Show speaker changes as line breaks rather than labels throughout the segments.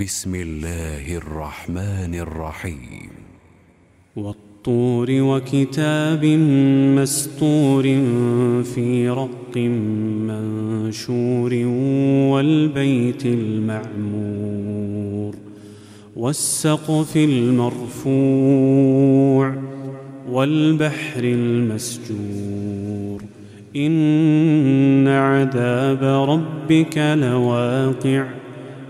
بسم الله الرحمن الرحيم.
والطور وكتاب مسطور في رق منشور والبيت المعمور والسقف المرفوع والبحر المسجور. إن عذاب ربك لواقع.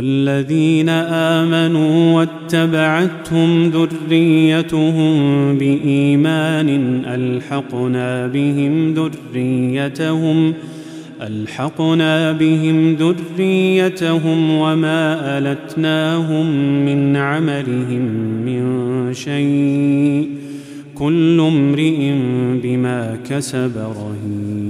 والذين آمنوا واتبعتهم ذريتهم بإيمان ألحقنا بهم ذريتهم ألحقنا بهم ذريتهم وما ألتناهم من عملهم من شيء كل امرئ بما كسب رهين.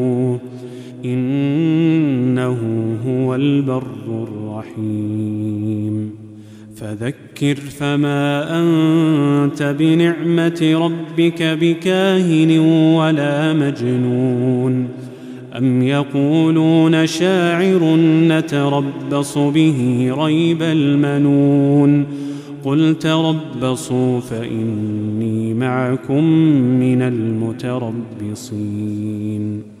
البر الرحيم. فذكر فما أنت بنعمة ربك بكاهن ولا مجنون. أم يقولون شاعر نتربص به ريب المنون. قل تربصوا فإني معكم من المتربصين.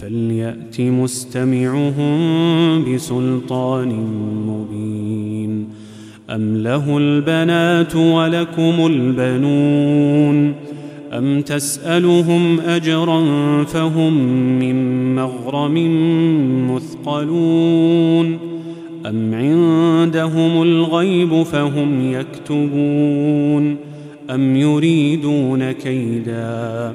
فليأت مستمعهم بسلطان مبين. أم له البنات ولكم البنون؟ أم تسألهم أجرا فهم من مغرم مثقلون؟ أم عندهم الغيب فهم يكتبون؟ أم يريدون كيدا؟